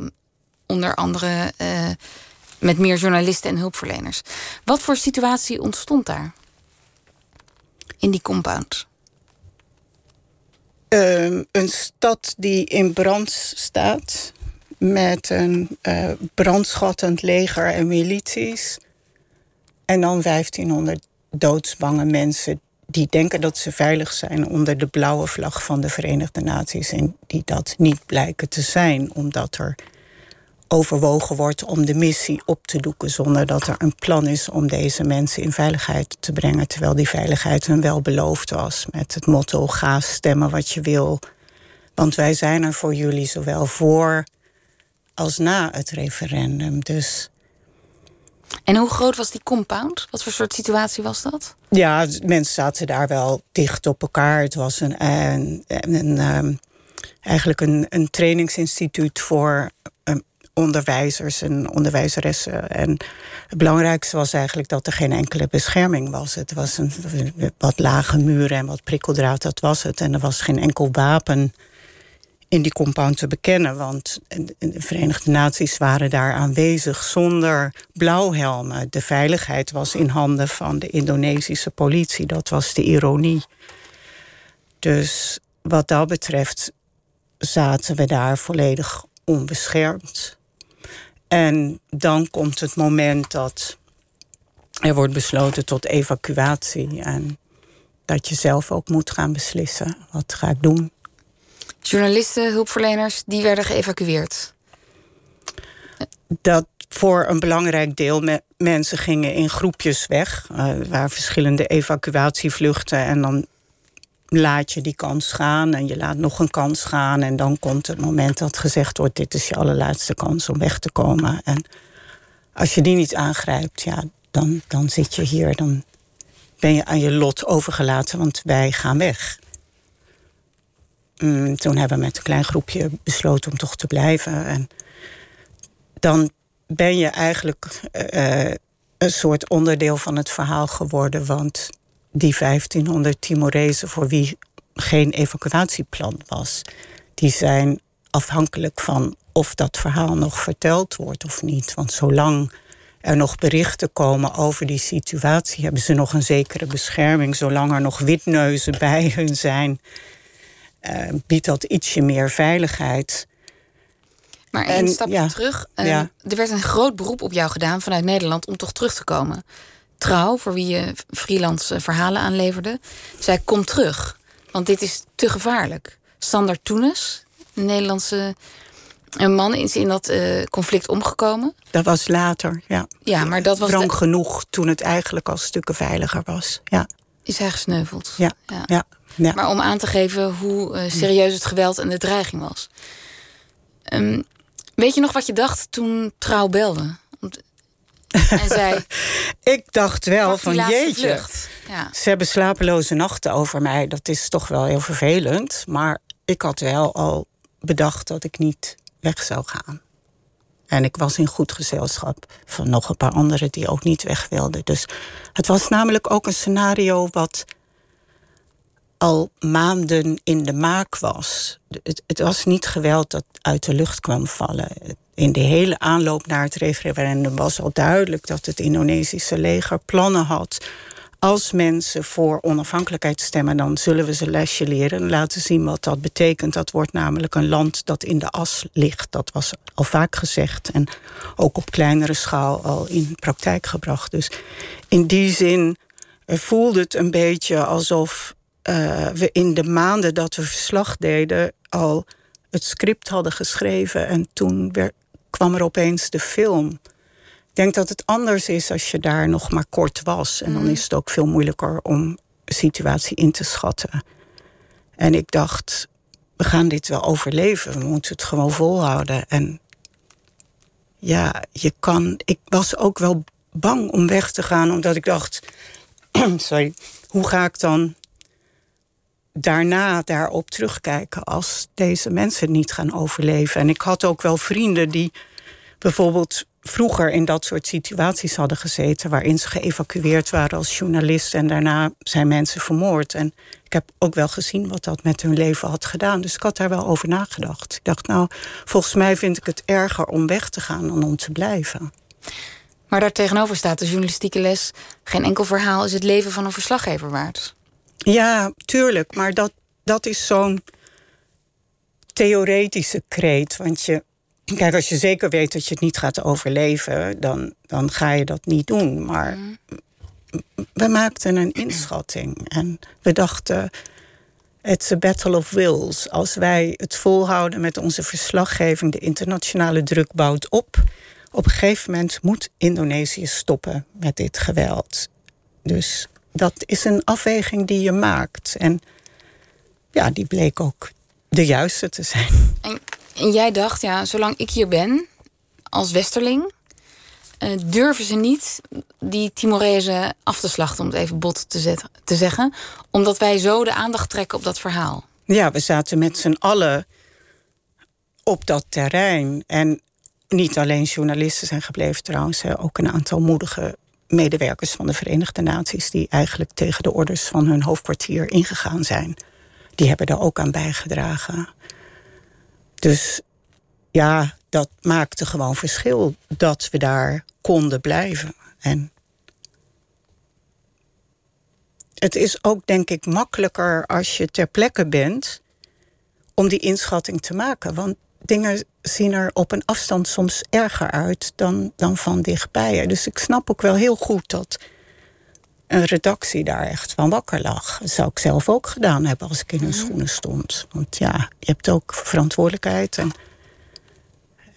Onder andere eh, met meer journalisten en hulpverleners. Wat voor situatie ontstond daar? In die compound. Ehm, een stad die in brand staat. Met een eh brandschattend leger en milities. En dan 1500 doodsbange mensen die denken dat ze veilig zijn onder de blauwe vlag van de Verenigde Naties. En die dat niet blijken te zijn, omdat er overwogen wordt om de missie op te doeken zonder dat er een plan is om deze mensen in veiligheid te brengen, terwijl die veiligheid hun wel beloofd was met het motto ga stemmen wat je wil, want wij zijn er voor jullie zowel voor als na het referendum. Dus En hoe groot was die compound? Wat voor soort situatie was dat? ja, mensen zaten daar wel dicht op elkaar. Het was een, een, een, ehm, eigenlijk een, een trainingsinstituut voor ehm, onderwijzers en onderwijzeressen. En het belangrijkste was eigenlijk dat er geen enkele bescherming was. Het was een wat lage muren en wat prikkeldraad, dat was het. En er was geen enkel wapen in die compound te bekennen. Want de Verenigde Naties waren daar aanwezig zonder blauwhelmen. De veiligheid was in handen van de Indonesische politie. Dat was de ironie. Dus wat dat betreft zaten we daar volledig onbeschermd. En dan komt het moment dat er wordt besloten tot evacuatie. En dat je zelf ook moet gaan beslissen. Wat ga ik doen? Journalisten, hulpverleners, die werden geëvacueerd. dat voor een belangrijk deel me- mensen gingen in groepjes weg. Er waren verschillende evacuatievluchten. En dan laat je die kans gaan en je laat nog een kans gaan. En dan komt het moment dat gezegd wordt... dit is je allerlaatste kans om weg te komen. En als je die niet aangrijpt, ja, dan, dan zit je hier. Dan ben je aan je lot overgelaten, want wij gaan weg. Mm, toen hebben we met een klein groepje besloten om toch te blijven. En dan ben je eigenlijk eh, eh, een soort onderdeel van het verhaal geworden. Want die 1500 Timorezen voor wie geen evacuatieplan was, die zijn afhankelijk van of dat verhaal nog verteld wordt of niet. Want zolang er nog berichten komen over die situatie, hebben ze nog een zekere bescherming. Zolang er nog witneuzen bij hun zijn, eh, biedt dat ietsje meer veiligheid. Maar En, één stapje ja, terug. eh, ja. Er werd een groot beroep op jou gedaan vanuit Nederland om toch terug te komen. Trouw, voor wie je freelance verhalen aanleverde, zei: Kom terug, want dit is te gevaarlijk. Sander Toenes, een Nederlandse Een man is in dat eh, conflict omgekomen. Dat was later, ja. Ja, maar dat was de- genoeg toen het eigenlijk al stukken veiliger was. Ja, is hij gesneuveld. ja, ja. ja. Maar om aan te geven hoe eh, serieus het geweld en de dreiging was. Ehm, weet je nog wat je dacht toen Trouw belde? En zei, Ik dacht wel van jeetje. Ja. Ze hebben slapeloze nachten over mij. Dat is toch wel heel vervelend. Maar ik had wel al bedacht dat ik niet weg zou gaan. En ik was in goed gezelschap van nog een paar anderen die ook niet weg wilden. Dus het was namelijk ook een scenario wat al maanden in de maak was. Het, het was niet geweld dat uit de lucht kwam vallen. In de hele aanloop naar het referendum was al duidelijk dat het Indonesische leger plannen had. Als mensen voor onafhankelijkheid stemmen, dan zullen we ze lesje leren en laten zien wat dat betekent. Dat wordt namelijk een land dat in de as ligt. Dat was al vaak gezegd en ook op kleinere schaal al in praktijk gebracht. Dus in die zin eh, voelde het een beetje alsof eh, we in de maanden dat we verslag deden al het script hadden geschreven en toen werd, kwam er opeens de film. Ik denk dat het anders is als je daar nog maar kort was. En dan is het ook veel moeilijker om een situatie in te schatten. En ik dacht, we gaan dit wel overleven. We moeten het gewoon volhouden. En ja, je kan. Ik was ook wel bang om weg te gaan, omdat ik dacht: sorry, hoe ga ik dan daarna daarop terugkijken als deze mensen niet gaan overleven? En ik had ook wel vrienden die bijvoorbeeld vroeger in dat soort situaties hadden gezeten, waarin ze geëvacueerd waren als journalist en daarna zijn mensen vermoord. En ik heb ook wel gezien wat dat met hun leven had gedaan. Dus ik had daar wel over nagedacht. Ik dacht, nou, volgens mij vind ik het erger om weg te gaan dan om te blijven. Maar daar tegenover staat de journalistieke les. Geen enkel verhaal is het leven van een verslaggever waard. Ja, tuurlijk. Maar dat, dat is zo'n theoretische kreet. Want je, kijk, als je zeker weet dat je het niet gaat overleven, dan, dan ga je dat niet doen. Maar we maakten een inschatting en we dachten. It's a battle of wills. Als wij het volhouden met onze verslaggeving, de internationale druk bouwt op. Op een gegeven moment moet Indonesië stoppen met dit geweld. Dus dat is een afweging die je maakt. En ja, die bleek ook de juiste te zijn. En, en jij dacht, ja, zolang ik hier ben, als westerling, eh, durven ze niet die Timorezen af te slachten, om het even bot te, zetten, te zeggen. Omdat wij zo de aandacht trekken op dat verhaal. Ja, we zaten met z'n allen op dat terrein. En niet alleen journalisten zijn gebleven trouwens, ook een aantal moedige medewerkers van de Verenigde Naties die eigenlijk tegen de orders van hun hoofdkwartier ingegaan zijn. Die hebben daar ook aan bijgedragen. Dus ja, dat maakte gewoon verschil dat we daar konden blijven. En het is ook, denk ik, makkelijker als je ter plekke bent om die inschatting te maken. Want dingen zien er op een afstand soms erger uit dan, dan van dichtbij. Dus ik snap ook wel heel goed dat een redactie daar echt van wakker lag. Dat zou ik zelf ook gedaan hebben als ik in hun schoenen stond. Want ja, je hebt ook verantwoordelijkheid. En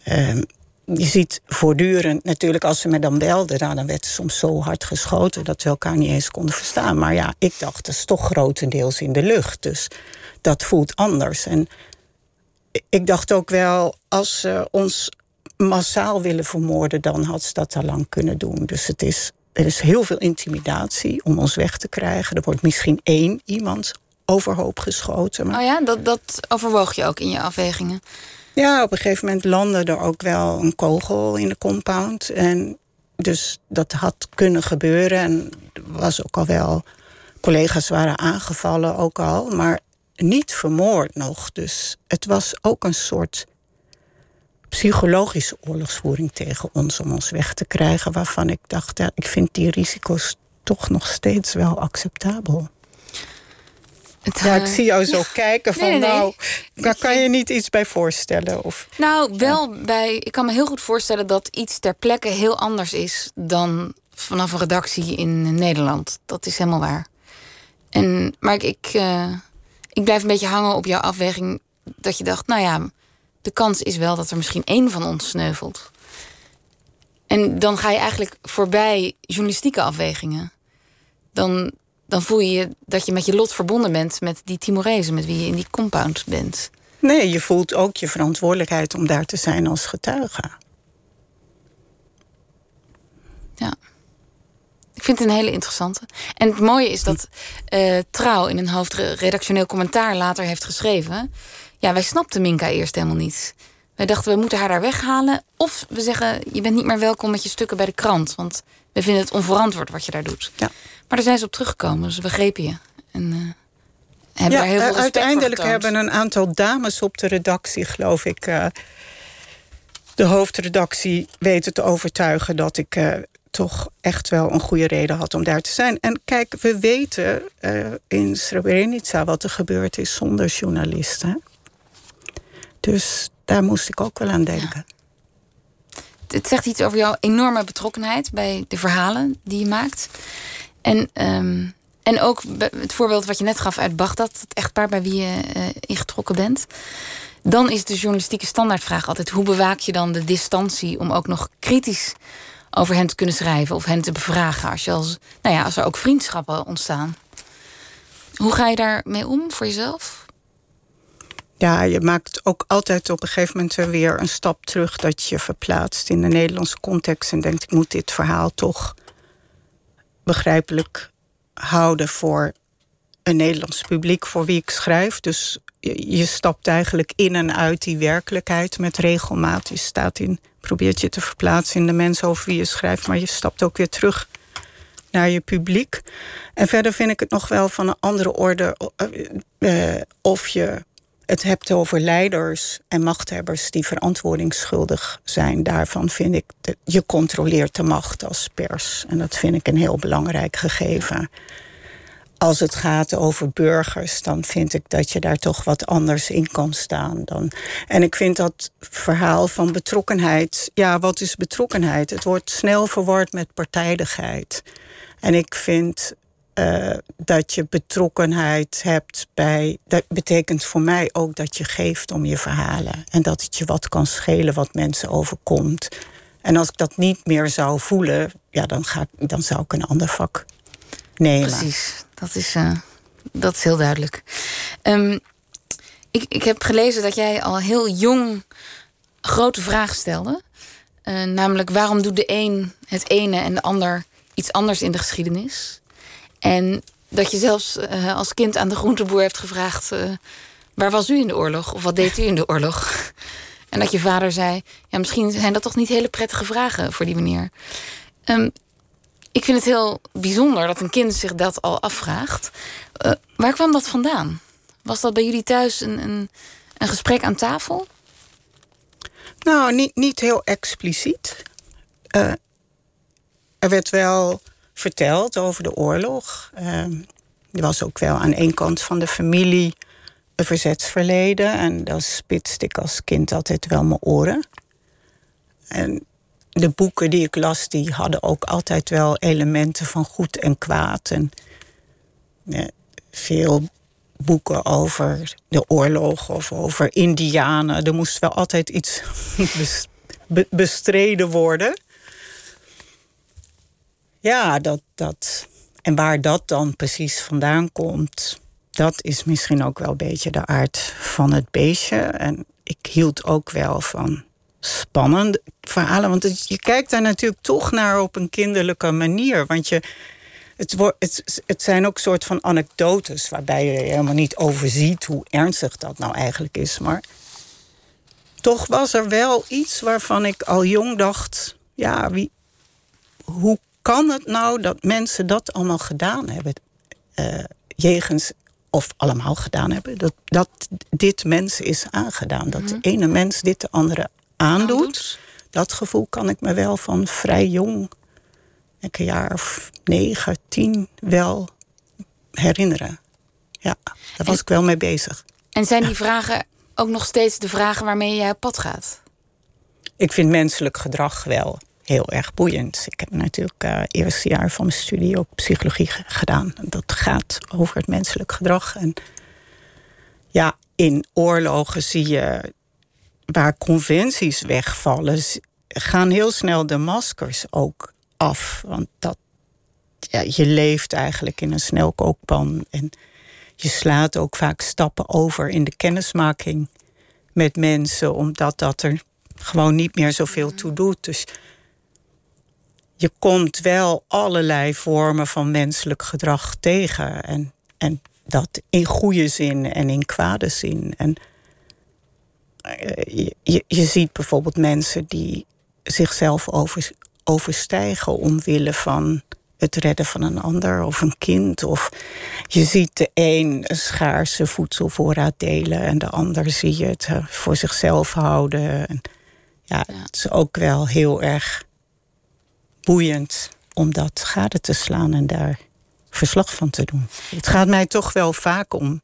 ehm, je ziet voortdurend, natuurlijk als ze me dan belden... Nou, dan werd er soms zo hard geschoten dat we elkaar niet eens konden verstaan. Maar ja, ik dacht, dat is toch grotendeels in de lucht. Dus dat voelt anders. En ik dacht ook wel, als ze ons massaal willen vermoorden... dan had ze dat al lang kunnen doen. Dus het is, er is heel veel intimidatie om ons weg te krijgen. Er wordt misschien één iemand overhoop geschoten. Maar Oh ja, dat, dat overwoog je ook in je afwegingen. ja, op een gegeven moment landde er ook wel een kogel in de compound. En dus dat had kunnen gebeuren. En er was ook al wel... Collega's waren aangevallen ook al, maar niet vermoord nog. Dus het was ook een soort psychologische oorlogsvoering tegen ons... om ons weg te krijgen, waarvan ik dacht... Ja, ik vind die risico's toch nog steeds wel acceptabel. Het, Ja, ik eh, zie jou zo kijken van, nee, nee. nou, daar kan je niet iets bij voorstellen. Of, Nou, wel bij. Ik kan me heel goed voorstellen dat iets ter plekke heel anders is dan vanaf een redactie in Nederland. Dat is helemaal waar. En, maar ik, ik, eh, ik blijf een beetje hangen op jouw afweging dat je dacht, nou ja, de kans is wel dat er misschien één van ons sneuvelt. En dan ga je eigenlijk voorbij journalistieke afwegingen. Dan, dan voel je dat je met je lot verbonden bent met die Timorezen, met wie je in die compound bent. Nee, je voelt ook je verantwoordelijkheid om daar te zijn als getuige. Ja. Ik vind het een hele interessante. En het mooie is dat uh, Trouw in een hoofdredactioneel commentaar later heeft geschreven. Ja, wij snapten Minka eerst helemaal niet. Wij dachten, we moeten haar daar weghalen. Of we zeggen, je bent niet meer welkom met je stukken bij de krant. Want we vinden het onverantwoord wat je daar doet. Ja. Maar daar zijn ze op teruggekomen, ze begrepen je. En uh, hebben daar heel veel uiteindelijk hebben een aantal dames op de redactie, geloof ik... Uh, de hoofdredactie weten te overtuigen dat ik uh, toch echt wel een goede reden had om daar te zijn. En kijk, we weten uh, in Srebrenica wat er gebeurd is zonder journalisten. Dus daar moest ik ook wel aan denken. Het zegt iets over jouw enorme betrokkenheid bij de verhalen die je maakt. En, um, en ook het voorbeeld wat je net gaf uit Bagdad, het echtpaar bij wie je uh, ingetrokken bent. Dan is de journalistieke standaardvraag altijd: hoe bewaak je dan de distantie om ook nog kritisch over hen te kunnen schrijven of hen te bevragen als, je als, nou ja, als er ook vriendschappen ontstaan? Hoe ga je daarmee om voor jezelf? ja, je maakt ook altijd op een gegeven moment weer een stap terug dat je verplaatst in de Nederlandse context en denkt: ik moet dit verhaal toch begrijpelijk houden voor een Nederlands publiek voor wie ik schrijf. Dus je, stapt eigenlijk in en uit die werkelijkheid met regelmaat. Je staat in, probeert je te verplaatsen in de mensen over wie je schrijft, maar je stapt ook weer terug naar je publiek. En verder vind ik het nog wel van een andere orde uh, of je het hebt over leiders en machthebbers die verantwoordingsschuldig zijn. Daarvan vind ik, je controleert de macht als pers. En dat vind ik een heel belangrijk gegeven. Als het gaat over burgers, dan vind ik dat je daar toch wat anders in kan staan. Dan. En ik vind dat verhaal van betrokkenheid. Ja, wat is betrokkenheid? Het wordt snel verward met partijdigheid. En ik vind uh, dat je betrokkenheid hebt bij. Dat betekent voor mij ook dat je geeft om je verhalen. En dat het je wat kan schelen wat mensen overkomt. En als ik dat niet meer zou voelen, ja, dan, ga dan zou ik een ander vak nemen. Precies, dat is, uh, dat is heel duidelijk. Um, ik, ik heb gelezen dat jij al heel jong grote vragen stelde. Uh, namelijk, waarom doet de een het ene en de ander iets anders in de geschiedenis? En dat je zelfs uh, als kind aan de groenteboer hebt gevraagd: waar was u in de oorlog? Of wat deed u in de oorlog? en dat je vader zei: ja, misschien zijn dat toch niet hele prettige vragen voor die meneer. Um, ik vind het heel bijzonder dat een kind zich dat al afvraagt. Uh, waar kwam dat vandaan? Was dat bij jullie thuis een, een, een gesprek aan tafel? Nou, niet, niet heel expliciet. er werd wel verteld over de oorlog. Uh, er was ook wel aan één kant van de familie een verzetsverleden. En dat spitste ik als kind altijd wel mijn oren. En de boeken die ik las, die hadden ook altijd wel elementen van goed en kwaad. En veel boeken over de oorlog of over Indianen. Er moest wel altijd iets bestreden worden. Ja, dat, dat. En waar dat dan precies vandaan komt, dat is misschien ook wel een beetje de aard van het beestje. En ik hield ook wel van spannende verhalen. Want je kijkt daar natuurlijk toch naar op een kinderlijke manier. Want je, het, wordt, het, het zijn ook soort van anekdotes waarbij je helemaal niet overziet hoe ernstig dat nou eigenlijk is. Maar toch was er wel iets waarvan ik al jong dacht: ja, wie, hoe kan het nou dat mensen dat allemaal gedaan hebben? Uh, jegens, of allemaal gedaan hebben, dat, dat dit mensen is aangedaan. Dat de mhm. ene mens dit de andere aandoet. Dat gevoel kan ik me wel van vrij jong, een jaar of negen, tien, wel herinneren. Ja, daar was ik wel mee bezig. En zijn die vragen ook nog steeds de vragen waarmee jij op pad gaat? Ik vind menselijk gedrag wel heel erg boeiend. Ik heb natuurlijk uh, eerste jaar van mijn studie ook psychologie gedaan. Dat gaat over het menselijk gedrag. En ja, in oorlogen zie je waar conventies wegvallen, gaan heel snel de maskers ook af. Want dat, ja, je leeft eigenlijk in een snelkookpan. En je slaat ook vaak stappen over in de kennismaking met mensen, omdat dat er gewoon niet meer zoveel toe doet. Dus je komt wel allerlei vormen van menselijk gedrag tegen. En, en dat in goede zin en in kwade zin. En eh, je, je ziet bijvoorbeeld mensen die zichzelf over, overstijgen omwille van het redden van een ander of een kind. Of je ziet de een een schaarse voedselvoorraad delen en de ander zie je het eh, voor zichzelf houden. En ja, het is ook wel heel erg boeiend om dat gade te slaan en daar verslag van te doen. Het gaat mij toch wel vaak om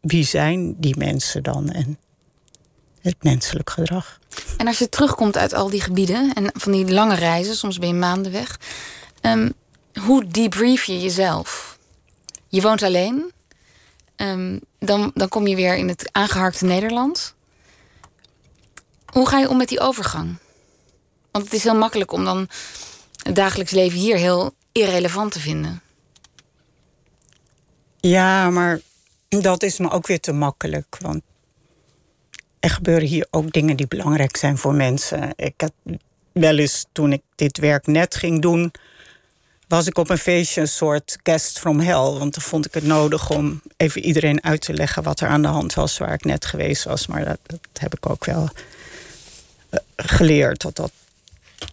wie zijn die mensen dan en het menselijk gedrag. En als je terugkomt uit al die gebieden en van die lange reizen, soms ben je maanden weg, um, hoe debrief je jezelf? Je woont alleen, um, dan, dan kom je weer in het aangeharkte Nederland. Hoe ga je om met die overgang? Want het is heel makkelijk om dan het dagelijks leven hier heel irrelevant te vinden. Ja, maar dat is me ook weer te makkelijk. Want er gebeuren hier ook dingen die belangrijk zijn voor mensen. Ik had wel eens toen ik dit werk net ging doen, was ik op een feestje een soort guest from hell. Want dan vond ik het nodig om even iedereen uit te leggen wat er aan de hand was waar ik net geweest was. Maar dat, dat heb ik ook wel eh, geleerd. Dat dat,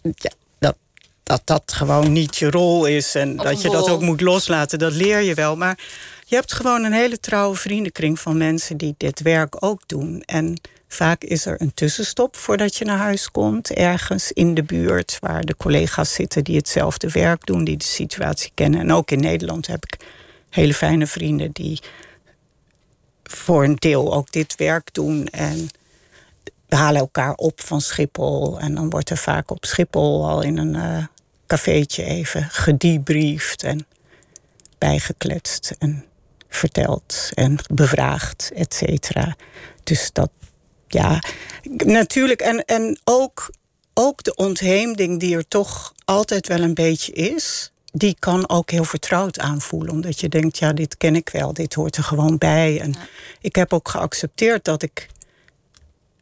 ja, dat, dat dat gewoon niet je rol is. En dat je dat ook moet loslaten. Dat leer je wel. Maar je hebt gewoon een hele trouwe vriendenkring van mensen die dit werk ook doen. En vaak is er een tussenstop voordat je naar huis komt, ergens in de buurt waar de collega's zitten die hetzelfde werk doen, die de situatie kennen. En ook in Nederland heb ik hele fijne vrienden die voor een deel ook dit werk doen. En we halen elkaar op van Schiphol. En dan wordt er vaak op Schiphol al in een uh, cafeetje even gedebriefd en bijgekletst. En verteld en bevraagd, et cetera. Dus dat, ja, natuurlijk. En, en ook, ook de ontheemding die er toch altijd wel een beetje is, die kan ook heel vertrouwd aanvoelen. Omdat je denkt, ja, dit ken ik wel, dit hoort er gewoon bij. En ik heb ook geaccepteerd dat ik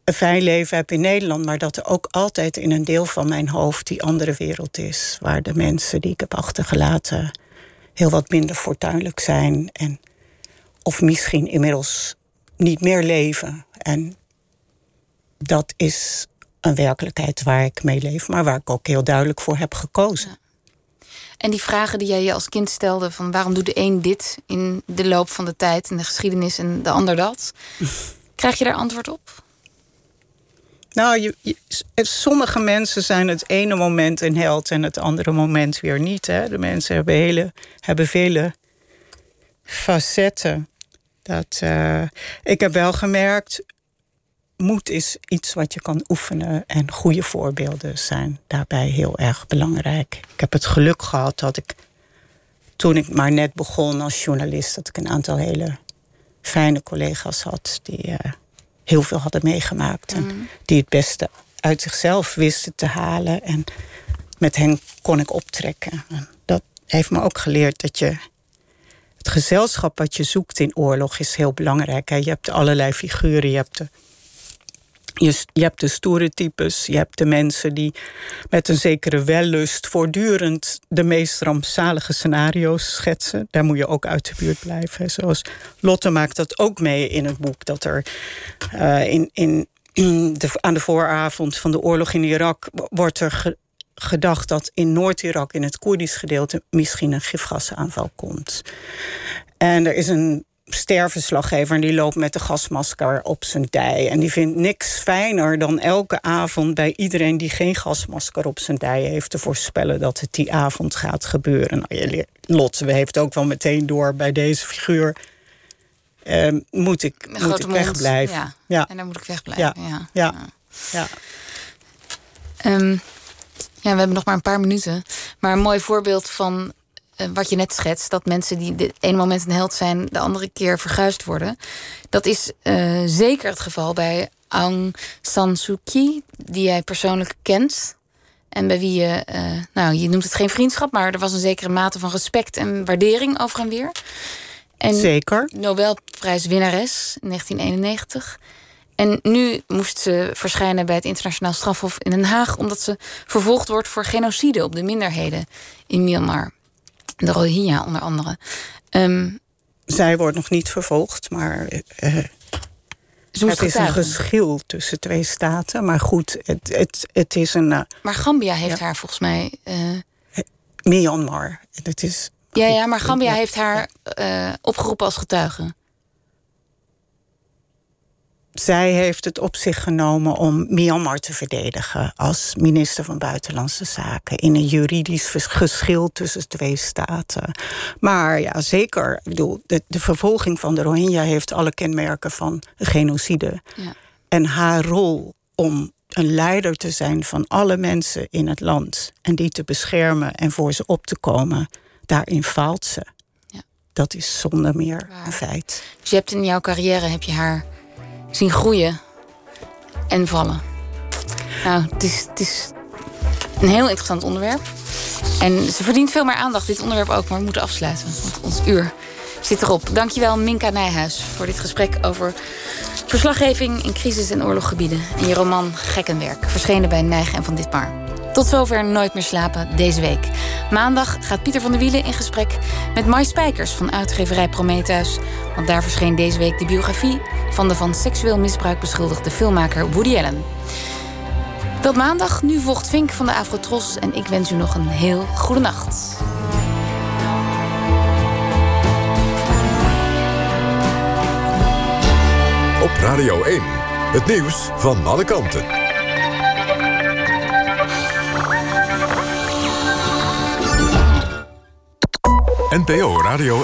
een fijn leven heb in Nederland, maar dat er ook altijd in een deel van mijn hoofd die andere wereld is. Waar de mensen die ik heb achtergelaten heel wat minder fortuinlijk zijn. En of misschien inmiddels niet meer leven. En dat is een werkelijkheid waar ik mee leef, maar waar ik ook heel duidelijk voor heb gekozen. En die vragen die jij je als kind stelde: van waarom doet de een dit in de loop van de tijd en de geschiedenis en de ander dat? Krijg je daar antwoord op? Nou, je, sommige mensen zijn het ene moment een held en het andere moment weer niet. Hè? De mensen hebben, hele, hebben vele facetten. Dat, uh, ik heb wel gemerkt, moed is iets wat je kan oefenen. En goede voorbeelden zijn daarbij heel erg belangrijk. Ik heb het geluk gehad dat ik, toen ik maar net begon als journalist, dat ik een aantal hele fijne collega's had die uh, heel veel hadden meegemaakt. En mm. die het beste uit zichzelf wisten te halen. En met hen kon ik optrekken. En dat heeft me ook geleerd dat je het gezelschap wat je zoekt in oorlog is heel belangrijk. Je hebt allerlei figuren. Je hebt de, je, je, hebt de stoere types. Je hebt de mensen die met een zekere wellust voortdurend de meest rampzalige scenario's schetsen. Daar moet je ook uit de buurt blijven. Zoals Lotte maakt dat ook mee in het boek. Dat er uh, in, in de, aan de vooravond van de oorlog in Irak wordt er gedacht dat in Noord-Irak, in het Koerdisch gedeelte, misschien een gifgasaanval komt. En er is een sterverslaggever en die loopt met de gasmasker op zijn dij. En die vindt niks fijner dan elke avond bij iedereen die geen gasmasker op zijn dij heeft te voorspellen dat het die avond gaat gebeuren. Nou, Lotte heeft ook wel meteen door bij deze figuur. Uh, moet ik, moet ik wegblijven. Ja. ja. En dan moet ik wegblijven. Ja. Ja. ja. ja. Um, ja, we hebben nog maar een paar minuten. Maar een mooi voorbeeld van uh, wat je net schetst, dat mensen die de ene moment een held zijn, de andere keer verguisd worden. Dat is uh, zeker het geval bij Aung San Suu Kyi, die jij persoonlijk kent. En bij wie je, eh, nou, je noemt het geen vriendschap, maar er was een zekere mate van respect en waardering over en weer. En Zeker. Nobelprijswinnares in 1991. En nu moest ze verschijnen bij het internationaal strafhof in Den Haag, omdat ze vervolgd wordt voor genocide op de minderheden in Myanmar. De Rohingya onder andere. Ehm, Zij wordt nog niet vervolgd, maar eh, moest het is een geschil tussen twee staten. Maar goed, het, het, het is een eh, Maar Gambia heeft haar volgens mij. eh, Myanmar. Het is, ja, ja, maar Gambia heeft haar eh, opgeroepen als getuige. Zij heeft het op zich genomen om Myanmar te verdedigen als minister van Buitenlandse Zaken in een juridisch geschil tussen twee staten. Maar ja, zeker. Ik bedoel, de, de vervolging van de Rohingya heeft alle kenmerken van genocide. Ja. En haar rol om een leider te zijn van alle mensen in het land en die te beschermen en voor ze op te komen, daarin faalt ze. Ja. Dat is zonder meer Waar. een feit. Dus je hebt in jouw carrière heb je haar zien groeien en vallen. Nou, het is, een heel interessant onderwerp. En ze verdient veel meer aandacht, dit onderwerp ook, maar we moeten afsluiten. Want ons uur zit erop. Dankjewel Minka Nijhuis voor dit gesprek over verslaggeving in crisis- en oorlogsgebieden. En je roman Gekkenwerk, verschenen bij Nijgen en Van Ditmar. Tot zover Nooit meer slapen deze week. Maandag gaat Pieter van der Wielen in gesprek met Mai Spijkers van uitgeverij Prometheus. Want daar verscheen deze week de biografie van de van seksueel misbruik beschuldigde filmmaker Woody Allen. Tot maandag, nu volgt Vink van de Afrotros en ik wens u nog een heel goede nacht. Op Radio 1. Het nieuws van alle kanten. NPO Radio